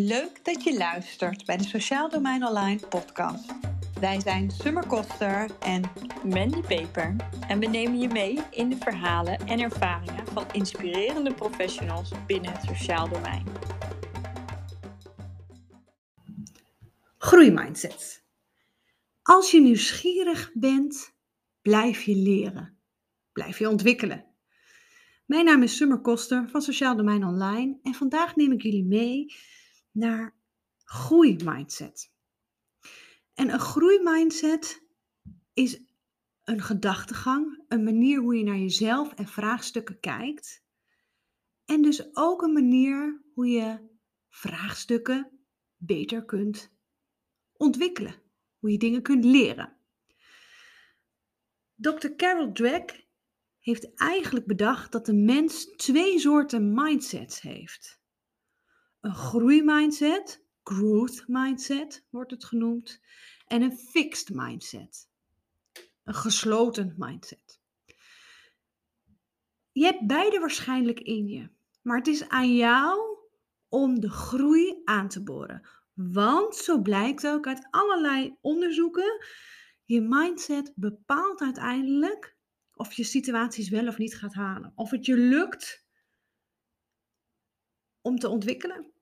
Leuk dat je luistert bij de Sociaal Domein Online podcast. Wij zijn Summer Koster en Mandy Peper en we nemen je mee in de verhalen en ervaringen van inspirerende professionals binnen het sociaal domein. Groeimindset. Als je nieuwsgierig bent, blijf je leren. Blijf je ontwikkelen. Mijn naam is Summer Koster van Sociaal Domein Online en vandaag neem ik jullie mee naar groeimindset. En een groeimindset is een gedachtegang, een manier hoe je naar jezelf en vraagstukken kijkt. En dus ook een manier hoe je vraagstukken beter kunt ontwikkelen, hoe je dingen kunt leren. Dr. Carol Dweck heeft eigenlijk bedacht dat de mens twee soorten mindsets heeft. Een groeimindset, growth mindset wordt het genoemd, en een fixed mindset, een gesloten mindset. Je hebt beide waarschijnlijk in je, maar het is aan jou om de groei aan te boren. Want zo blijkt ook uit allerlei onderzoeken, je mindset bepaalt uiteindelijk of je situaties wel of niet gaat halen. Of het je lukt om te ontwikkelen,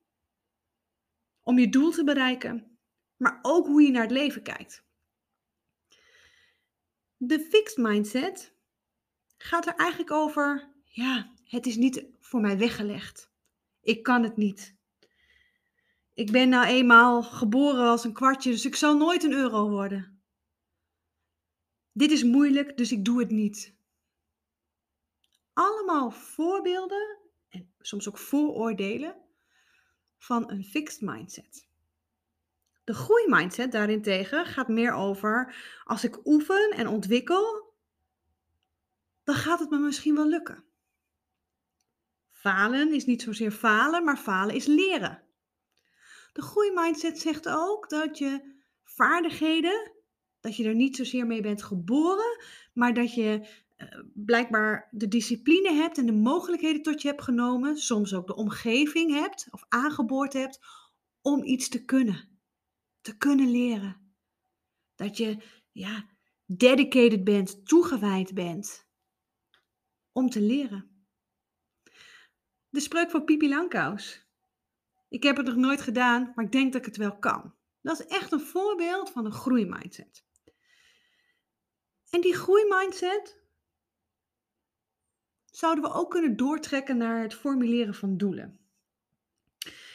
om je doel te bereiken, maar ook hoe je naar het leven kijkt. De fixed mindset gaat er eigenlijk over, ja, het is niet voor mij weggelegd. Ik kan het niet. Ik ben nou eenmaal geboren als een kwartje, dus ik zal nooit een euro worden. Dit is moeilijk, dus ik doe het niet. Allemaal voorbeelden en soms ook vooroordelen van een fixed mindset. De groeimindset daarentegen gaat meer over als ik oefen en ontwikkel, dan gaat het me misschien wel lukken. Falen is niet zozeer falen, maar falen is leren. De groeimindset zegt ook dat je vaardigheden dat je er niet zozeer mee bent geboren, maar dat je blijkbaar de discipline hebt en de mogelijkheden tot je hebt genomen, soms ook de omgeving hebt of aangeboord hebt om iets te kunnen, te kunnen leren. Dat je ja, dedicated bent, toegewijd bent om te leren. De spreuk van Pipi Langkous. Ik heb het nog nooit gedaan, maar ik denk dat ik het wel kan. Dat is echt een voorbeeld van een groeimindset. En die groeimindset zouden we ook kunnen doortrekken naar het formuleren van doelen.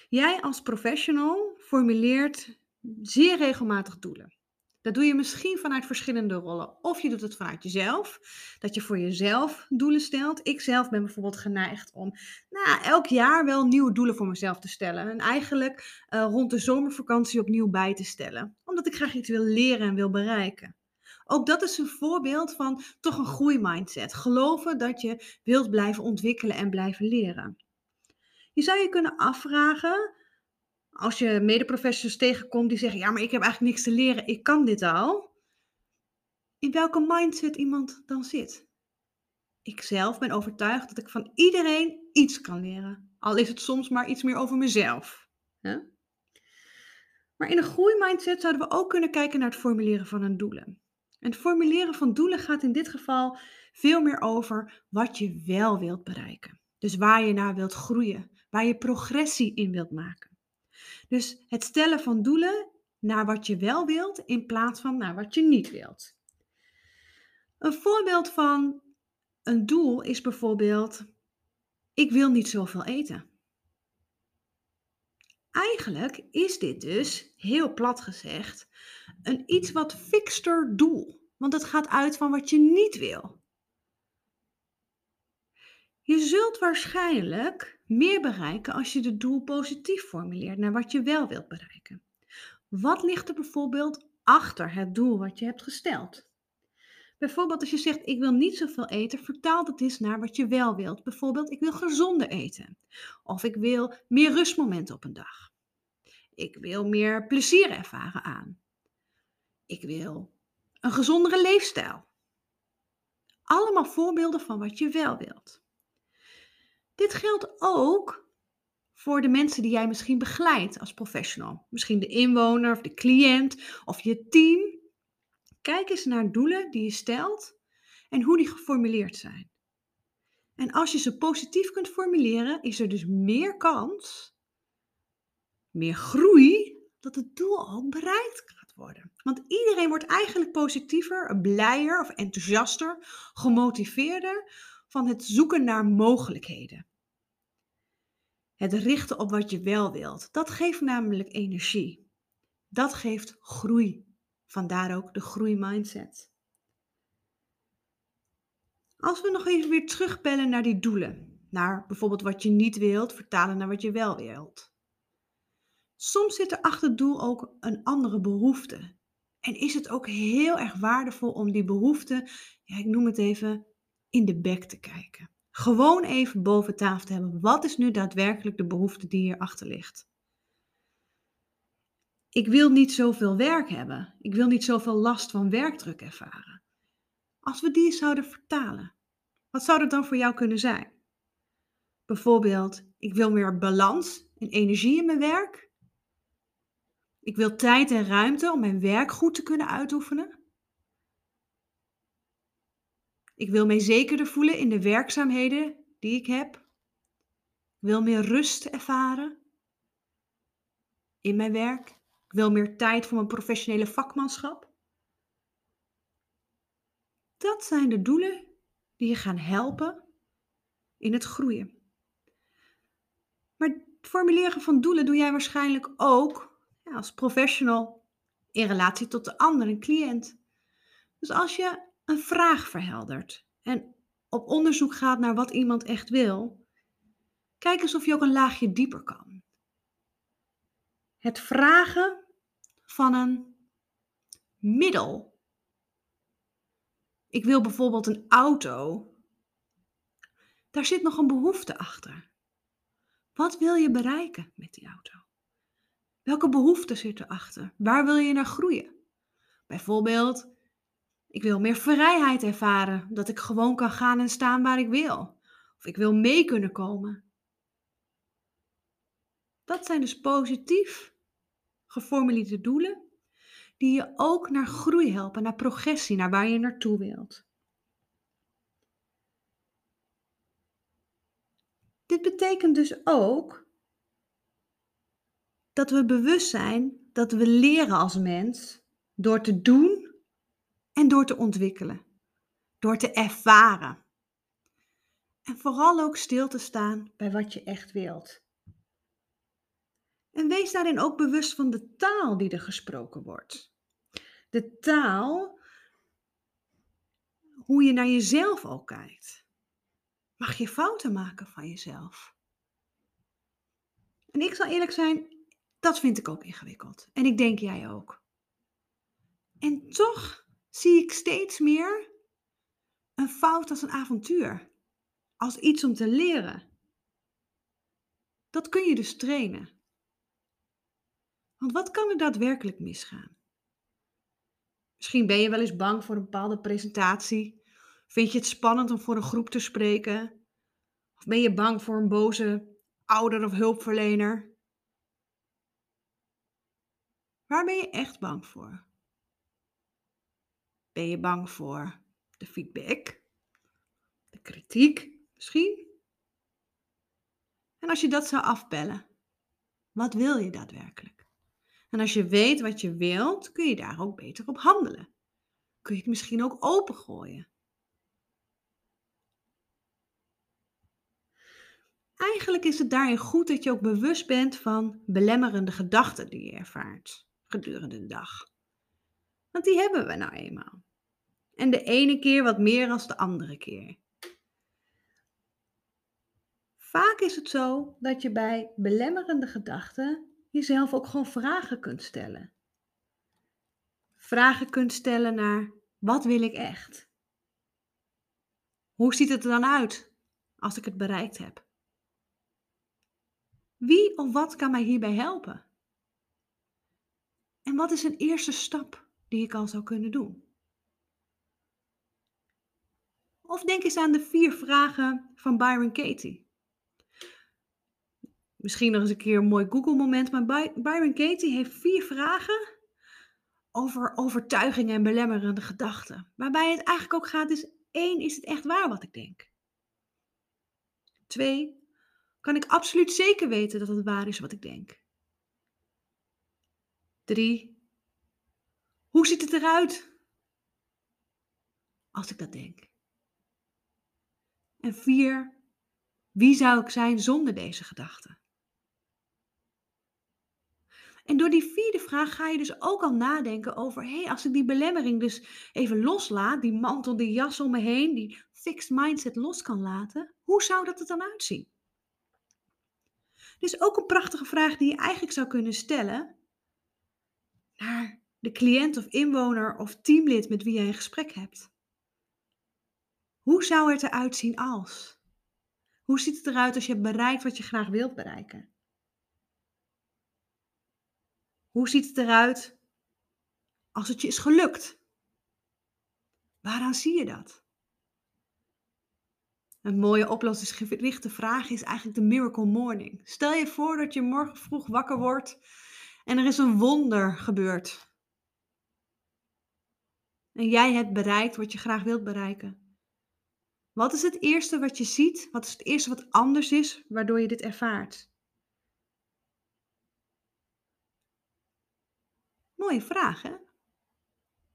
Jij als professional formuleert zeer regelmatig doelen. Dat doe je misschien vanuit verschillende rollen. Of je doet het vanuit jezelf. Dat je voor jezelf doelen stelt. Ik zelf ben bijvoorbeeld geneigd om nou, elk jaar wel nieuwe doelen voor mezelf te stellen. En eigenlijk uh, rond de zomervakantie opnieuw bij te stellen. Omdat ik graag iets wil leren en wil bereiken. Ook dat is een voorbeeld van toch een groeimindset. Geloven dat je wilt blijven ontwikkelen en blijven leren. Je zou je kunnen afvragen, als je medeprofessionals tegenkomt die zeggen: Ja, maar ik heb eigenlijk niks te leren, ik kan dit al. In welke mindset iemand dan zit. Ik zelf ben overtuigd dat ik van iedereen iets kan leren. Al is het soms maar iets meer over mezelf. Maar in een groeimindset zouden we ook kunnen kijken naar het formuleren van een doelen. Het formuleren van doelen gaat in dit geval veel meer over wat je wel wilt bereiken. Dus waar je naar wilt groeien, waar je progressie in wilt maken. Dus het stellen van doelen naar wat je wel wilt in plaats van naar wat je niet wilt. Een voorbeeld van een doel is bijvoorbeeld: ik wil niet zoveel eten. Eigenlijk is dit dus, heel plat gezegd, een iets wat fixter doel. Want het gaat uit van wat je niet wil. Je zult waarschijnlijk meer bereiken als je het doel positief formuleert naar wat je wel wilt bereiken. Wat ligt er bijvoorbeeld achter het doel wat je hebt gesteld? Bijvoorbeeld als je zegt ik wil niet zoveel eten, vertaal dat eens naar wat je wel wilt. Bijvoorbeeld ik wil gezonder eten. Of ik wil meer rustmomenten op een dag. Ik wil meer plezier ervaren aan. Ik wil een gezondere leefstijl. Allemaal voorbeelden van wat je wel wilt. Dit geldt ook voor de mensen die jij misschien begeleidt als professional. Misschien de inwoner of de cliënt of je team. Kijk eens naar doelen die je stelt en hoe die geformuleerd zijn. En als je ze positief kunt formuleren, is er dus meer kans, meer groei, dat het doel ook bereikt Want iedereen wordt eigenlijk positiever, blijer of enthousiaster, gemotiveerder van het zoeken naar mogelijkheden. Het richten op wat je wel wilt, dat geeft namelijk energie. Dat geeft groei. Vandaar ook de groeimindset. Als we nog even weer terugbellen naar die doelen, naar bijvoorbeeld wat je niet wilt, vertalen naar wat je wel wilt. Soms zit er achter het doel ook een andere behoefte. En is het ook heel erg waardevol om die behoefte, ja, ik noem het even, in de bek te kijken. Gewoon even boven tafel te hebben. Wat is nu daadwerkelijk de behoefte die hierachter ligt? Ik wil niet zoveel werk hebben. Ik wil niet zoveel last van werkdruk ervaren. Als we die zouden vertalen, wat zou dat dan voor jou kunnen zijn? Bijvoorbeeld, ik wil meer balans en energie in mijn werk. Ik wil tijd en ruimte om mijn werk goed te kunnen uitoefenen. Ik wil mij zekerder voelen in de werkzaamheden die ik heb. Ik wil meer rust ervaren in mijn werk. Ik wil meer tijd voor mijn professionele vakmanschap. Dat zijn de doelen die je gaan helpen in het groeien. Maar het formuleren van doelen doe jij waarschijnlijk ook als professional in relatie tot de andere cliënt. Dus als je een vraag verheldert en op onderzoek gaat naar wat iemand echt wil, kijk eens of je ook een laagje dieper kan. Het vragen van een middel. Ik wil bijvoorbeeld een auto. Daar zit nog een behoefte achter. Wat wil je bereiken met die auto? Welke behoefte zit erachter? Waar wil je naar groeien? Bijvoorbeeld, ik wil meer vrijheid ervaren, dat ik gewoon kan gaan en staan waar ik wil. Of ik wil mee kunnen komen. Dat zijn dus positief geformuleerde doelen die je ook naar groei helpen, naar progressie, naar waar je naartoe wilt. Dit betekent dus ook dat we bewust zijn dat we leren als mens door te doen en door te ontwikkelen, door te ervaren. En vooral ook stil te staan bij wat je echt wilt. En wees daarin ook bewust van de taal die er gesproken wordt. De taal, hoe je naar jezelf ook kijkt. Mag je fouten maken van jezelf? En ik zal eerlijk zijn, dat vind ik ook ingewikkeld. En ik denk jij ook. En toch zie ik steeds meer een fout als een avontuur, als iets om te leren. Dat kun je dus trainen. Want wat kan er daadwerkelijk misgaan? Misschien ben je wel eens bang voor een bepaalde presentatie. Vind je het spannend om voor een groep te spreken? Of ben je bang voor een boze ouder of hulpverlener? Waar ben je echt bang voor? Ben je bang voor de feedback? De kritiek misschien? En als je dat zou afbellen, wat wil je daadwerkelijk? En als je weet wat je wilt, kun je daar ook beter op handelen. Kun je het misschien ook opengooien. Eigenlijk is het daarin goed dat je ook bewust bent van belemmerende gedachten die je ervaart gedurende de dag. Want die hebben we nou eenmaal. En de ene keer wat meer dan de andere keer. Vaak is het zo dat je bij belemmerende gedachten jezelf ook gewoon vragen kunt stellen. Vragen kunt stellen naar wat wil ik echt? Hoe ziet het er dan uit als ik het bereikt heb? Wie of wat kan mij hierbij helpen? En wat is een eerste stap die ik al zou kunnen doen? Of denk eens aan de vier vragen van Byron Katie. Misschien nog eens een keer een mooi Google-moment. Maar By- Byron Katie heeft vier vragen over overtuigingen en belemmerende gedachten. Waarbij het eigenlijk ook gaat is, één, is het echt waar wat ik denk? Twee, kan ik absoluut zeker weten dat het waar is wat ik denk? Drie, hoe ziet het eruit als ik dat denk? En vier, wie zou ik zijn zonder deze gedachten? En door die vierde vraag ga je dus ook al nadenken over, hé, hey, als ik die belemmering dus even loslaat, die mantel, die jas om me heen, die fixed mindset los kan laten, hoe zou dat er dan uitzien? Dus ook een prachtige vraag die je eigenlijk zou kunnen stellen naar de cliënt of inwoner of teamlid met wie je een gesprek hebt. Hoe zou het eruit zien als? Hoe ziet het eruit als je hebt bereikt wat je graag wilt bereiken? Hoe ziet het eruit als het je is gelukt? Waaraan zie je dat? Een mooie oplossingsgerichte vraag is eigenlijk de miracle morning. Stel je voor dat je morgen vroeg wakker wordt en er is een wonder gebeurd. En jij hebt bereikt wat je graag wilt bereiken. Wat is het eerste wat je ziet? Wat is het eerste wat anders is waardoor je dit ervaart? Mooie vraag, hè?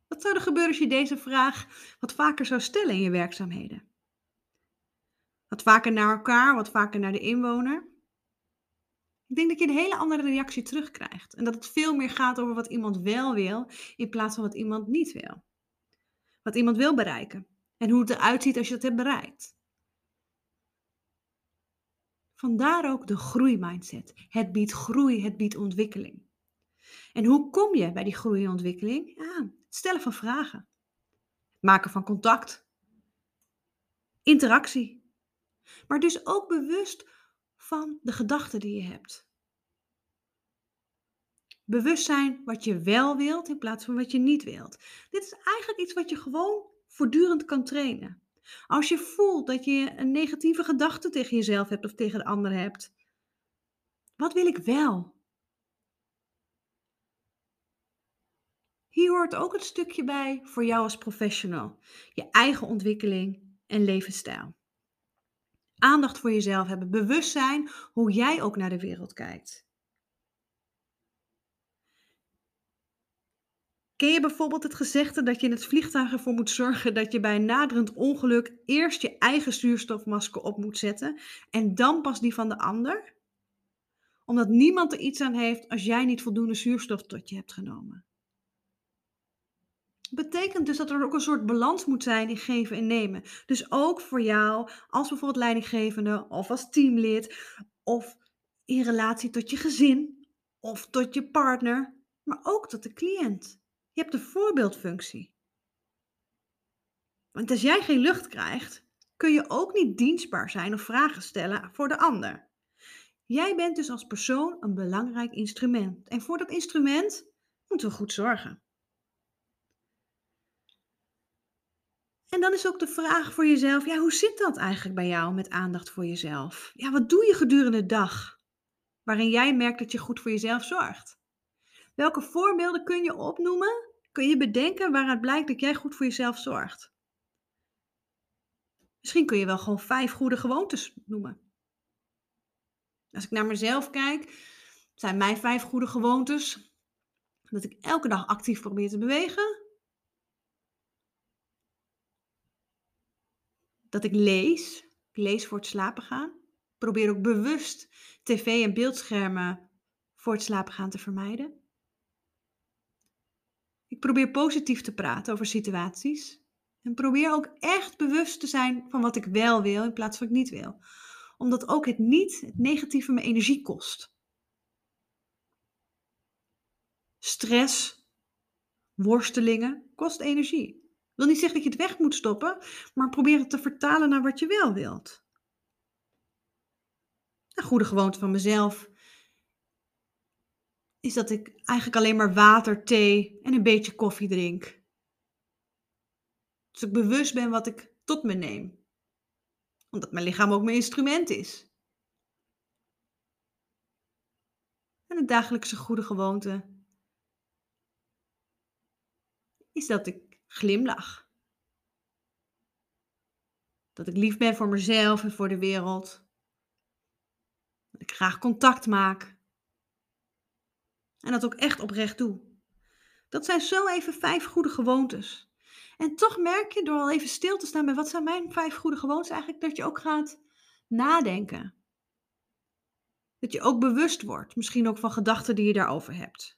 Wat zou er gebeuren als je deze vraag wat vaker zou stellen in je werkzaamheden? Wat vaker naar elkaar, wat vaker naar de inwoner. Ik denk dat je een hele andere reactie terugkrijgt. En dat het veel meer gaat over wat iemand wel wil, in plaats van wat iemand niet wil. Wat iemand wil bereiken. En hoe het eruit ziet als je dat hebt bereikt. Vandaar ook de groeimindset. Het biedt groei, het biedt ontwikkeling. En hoe kom je bij die groei en ontwikkeling? Ja, het stellen van vragen. Maken van contact. Interactie. Maar dus ook bewust van de gedachten die je hebt. Bewust zijn wat je wel wilt in plaats van wat je niet wilt. Dit is eigenlijk iets wat je gewoon voortdurend kan trainen. Als je voelt dat je een negatieve gedachte tegen jezelf hebt of tegen de ander hebt. Wat wil ik wel? Hier hoort ook een stukje bij voor jou als professional. Je eigen ontwikkeling en levensstijl. Aandacht voor jezelf hebben, bewustzijn hoe jij ook naar de wereld kijkt. Ken je bijvoorbeeld het gezegde dat je in het vliegtuig ervoor moet zorgen dat je bij een naderend ongeluk eerst je eigen zuurstofmasker op moet zetten en dan pas die van de ander? Omdat niemand er iets aan heeft als jij niet voldoende zuurstof tot je hebt genomen betekent dus dat er ook een soort balans moet zijn in geven en nemen. Dus ook voor jou als bijvoorbeeld leidinggevende of als teamlid of in relatie tot je gezin of tot je partner, maar ook tot de cliënt. Je hebt de voorbeeldfunctie. Want als jij geen lucht krijgt, kun je ook niet dienstbaar zijn of vragen stellen voor de ander. Jij bent dus als persoon een belangrijk instrument. En voor dat instrument moeten we goed zorgen. En dan is ook de vraag voor jezelf, ja, hoe zit dat eigenlijk bij jou met aandacht voor jezelf? Ja, wat doe je gedurende de dag waarin jij merkt dat je goed voor jezelf zorgt? Welke voorbeelden kun je opnoemen? Kun je bedenken waaruit blijkt dat jij goed voor jezelf zorgt? Misschien kun je wel gewoon vijf goede gewoontes noemen. Als ik naar mezelf kijk, zijn mijn vijf goede gewoontes dat ik elke dag actief probeer te bewegen, dat ik lees. Ik lees voor het slapen gaan. Ik probeer ook bewust tv en beeldschermen voor het slapen gaan te vermijden. Ik probeer positief te praten over situaties. En probeer ook echt bewust te zijn van wat ik wel wil in plaats van wat ik niet wil. Omdat ook het niet, het negatieve, me energie kost. Stress, worstelingen, kost energie wil niet zeggen dat je het weg moet stoppen, maar probeer het te vertalen naar wat je wel wilt. Een goede gewoonte van mezelf is dat ik eigenlijk alleen maar water, thee en een beetje koffie drink. Dus ik bewust ben wat ik tot me neem. Omdat mijn lichaam ook mijn instrument is. En een dagelijkse goede gewoonte is dat ik glimlach. Dat ik lief ben voor mezelf en voor de wereld. Dat ik graag contact maak. En dat ook echt oprecht doe. Dat zijn zo even vijf goede gewoontes. En toch merk je door al even stil te staan bij wat zijn mijn vijf goede gewoontes eigenlijk, dat je ook gaat nadenken. Dat je ook bewust wordt, misschien ook van gedachten die je daarover hebt.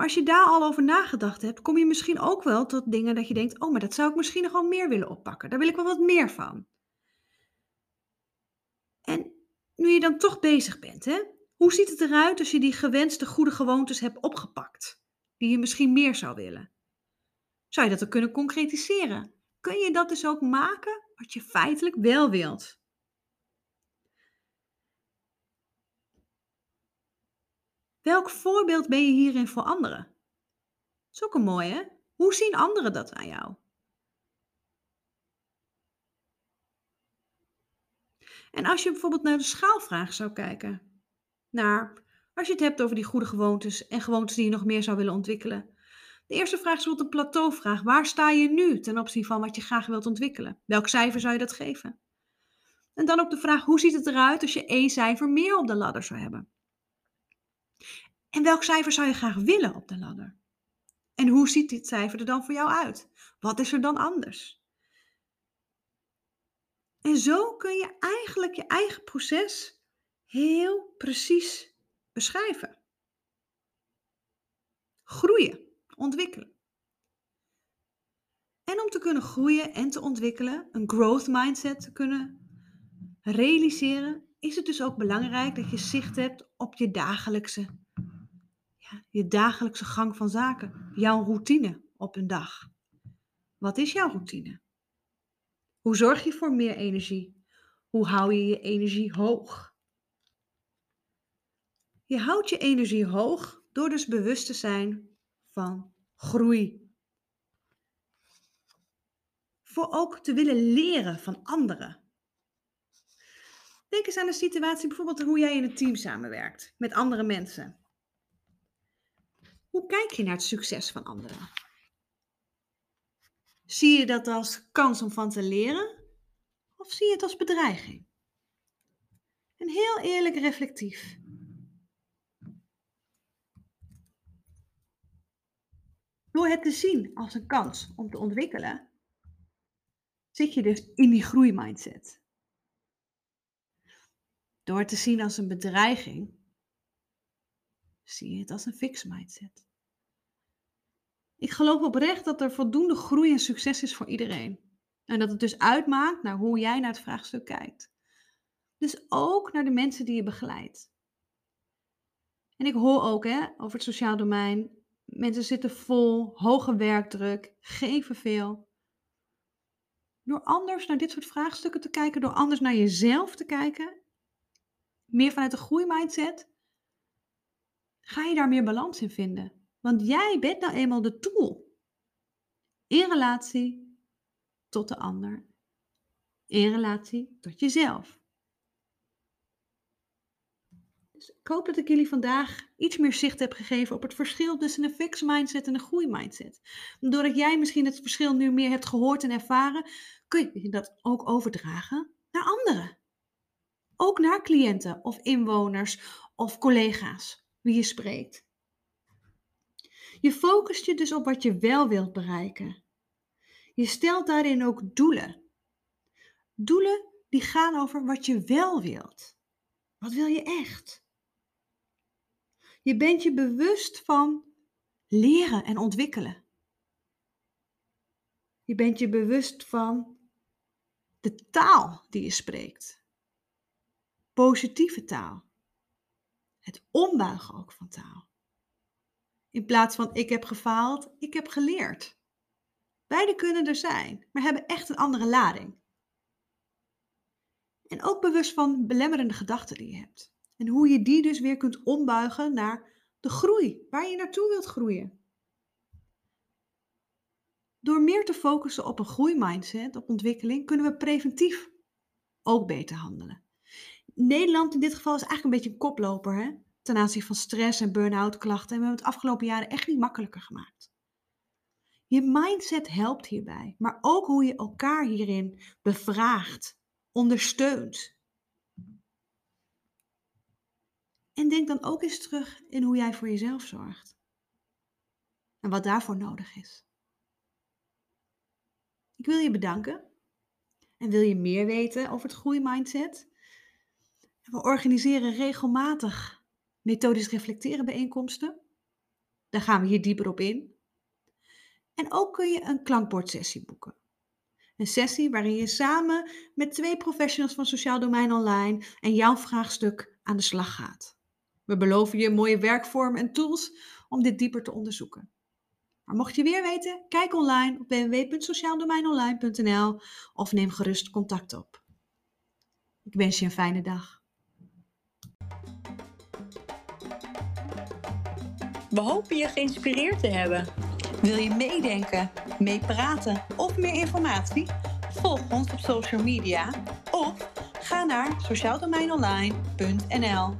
Maar als je daar al over nagedacht hebt, kom je misschien ook wel tot dingen dat je denkt: oh, maar dat zou ik misschien nog wel meer willen oppakken. Daar wil ik wel wat meer van. En nu je dan toch bezig bent, hè, hoe ziet het eruit als je die gewenste goede gewoontes hebt opgepakt, die je misschien meer zou willen? Zou je dat ook kunnen concretiseren? Kun je dat dus ook maken wat je feitelijk wel wilt? Welk voorbeeld ben je hierin voor anderen? Dat is ook een mooie. Hoe zien anderen dat aan jou? En als je bijvoorbeeld naar de schaalvraag zou kijken, naar als je het hebt over die goede gewoontes en gewoontes die je nog meer zou willen ontwikkelen. De eerste vraag is bijvoorbeeld een plateauvraag. Waar sta je nu ten opzichte van wat je graag wilt ontwikkelen? Welk cijfer zou je dat geven? En dan ook de vraag, hoe ziet het eruit als je één cijfer meer op de ladder zou hebben? En welk cijfer zou je graag willen op de ladder? En hoe ziet dit cijfer er dan voor jou uit? Wat is er dan anders? En zo kun je eigenlijk je eigen proces heel precies beschrijven. Groeien, ontwikkelen. En om te kunnen groeien en te ontwikkelen, een growth mindset te kunnen realiseren, is het dus ook belangrijk dat je zicht hebt op je dagelijkse, ja, je dagelijkse gang van zaken, jouw routine op een dag. Wat is jouw routine? Hoe zorg je voor meer energie? Hoe hou je je energie hoog? Je houdt je energie hoog door dus bewust te zijn van groei. Voor ook te willen leren van anderen. Denk eens aan een situatie, bijvoorbeeld hoe jij in een team samenwerkt met andere mensen. Hoe kijk je naar het succes van anderen? Zie je dat als kans om van te leren of zie je het als bedreiging? En heel eerlijk reflectief. Door het te zien als een kans om te ontwikkelen, zit je dus in die groeimindset. Door het te zien als een bedreiging, zie je het als een fix mindset. Ik geloof oprecht dat er voldoende groei en succes is voor iedereen. En dat het dus uitmaakt naar hoe jij naar het vraagstuk kijkt. Dus ook naar de mensen die je begeleidt. En ik hoor ook hè, over het sociaal domein. Mensen zitten vol, hoge werkdruk, geven veel. Door anders naar dit soort vraagstukken te kijken, door anders naar jezelf te kijken meer vanuit de groeimindset, ga je daar meer balans in vinden. Want jij bent nou eenmaal de tool. In relatie tot de ander. In relatie tot jezelf. Dus ik hoop dat ik jullie vandaag iets meer zicht heb gegeven op het verschil tussen een fixed mindset en een groeimindset. Doordat jij misschien het verschil nu meer hebt gehoord en ervaren, kun je dat ook overdragen naar anderen. Ook naar cliënten of inwoners of collega's wie je spreekt. Je focust je dus op wat je wel wilt bereiken. Je stelt daarin ook doelen. Doelen die gaan over wat je wel wilt. Wat wil je echt? Je bent je bewust van leren en ontwikkelen. Je bent je bewust van de taal die je spreekt positieve taal. Het ombuigen ook van taal. In plaats van ik heb gefaald, ik heb geleerd. Beide kunnen er zijn, maar hebben echt een andere lading. En ook bewust van belemmerende gedachten die je hebt. En hoe je die dus weer kunt ombuigen naar de groei, waar je naartoe wilt groeien. Door meer te focussen op een groeimindset, op ontwikkeling, kunnen we preventief ook beter handelen. Nederland in dit geval is eigenlijk een beetje een koploper hè? ten aanzien van stress en burn-out klachten. En we hebben het afgelopen jaren echt niet makkelijker gemaakt. Je mindset helpt hierbij, maar ook hoe je elkaar hierin bevraagt, ondersteunt. En denk dan ook eens terug in hoe jij voor jezelf zorgt. En wat daarvoor nodig is. Ik wil je bedanken. En wil je meer weten over het groeimindset? We organiseren regelmatig methodisch reflecteren bijeenkomsten. Daar gaan we hier dieper op in. En ook kun je een klankbordsessie boeken. Een sessie waarin je samen met twee professionals van Sociaal Domein Online en jouw vraagstuk aan de slag gaat. We beloven je mooie werkvormen en tools om dit dieper te onderzoeken. Maar mocht je weer weten, kijk online op www.sociaaldomeinonline.nl of neem gerust contact op. Ik wens je een fijne dag. We hopen je geïnspireerd te hebben. Wil je meedenken, meepraten of meer informatie? Volg ons op social media of ga naar sociaaldomeinonline.nl.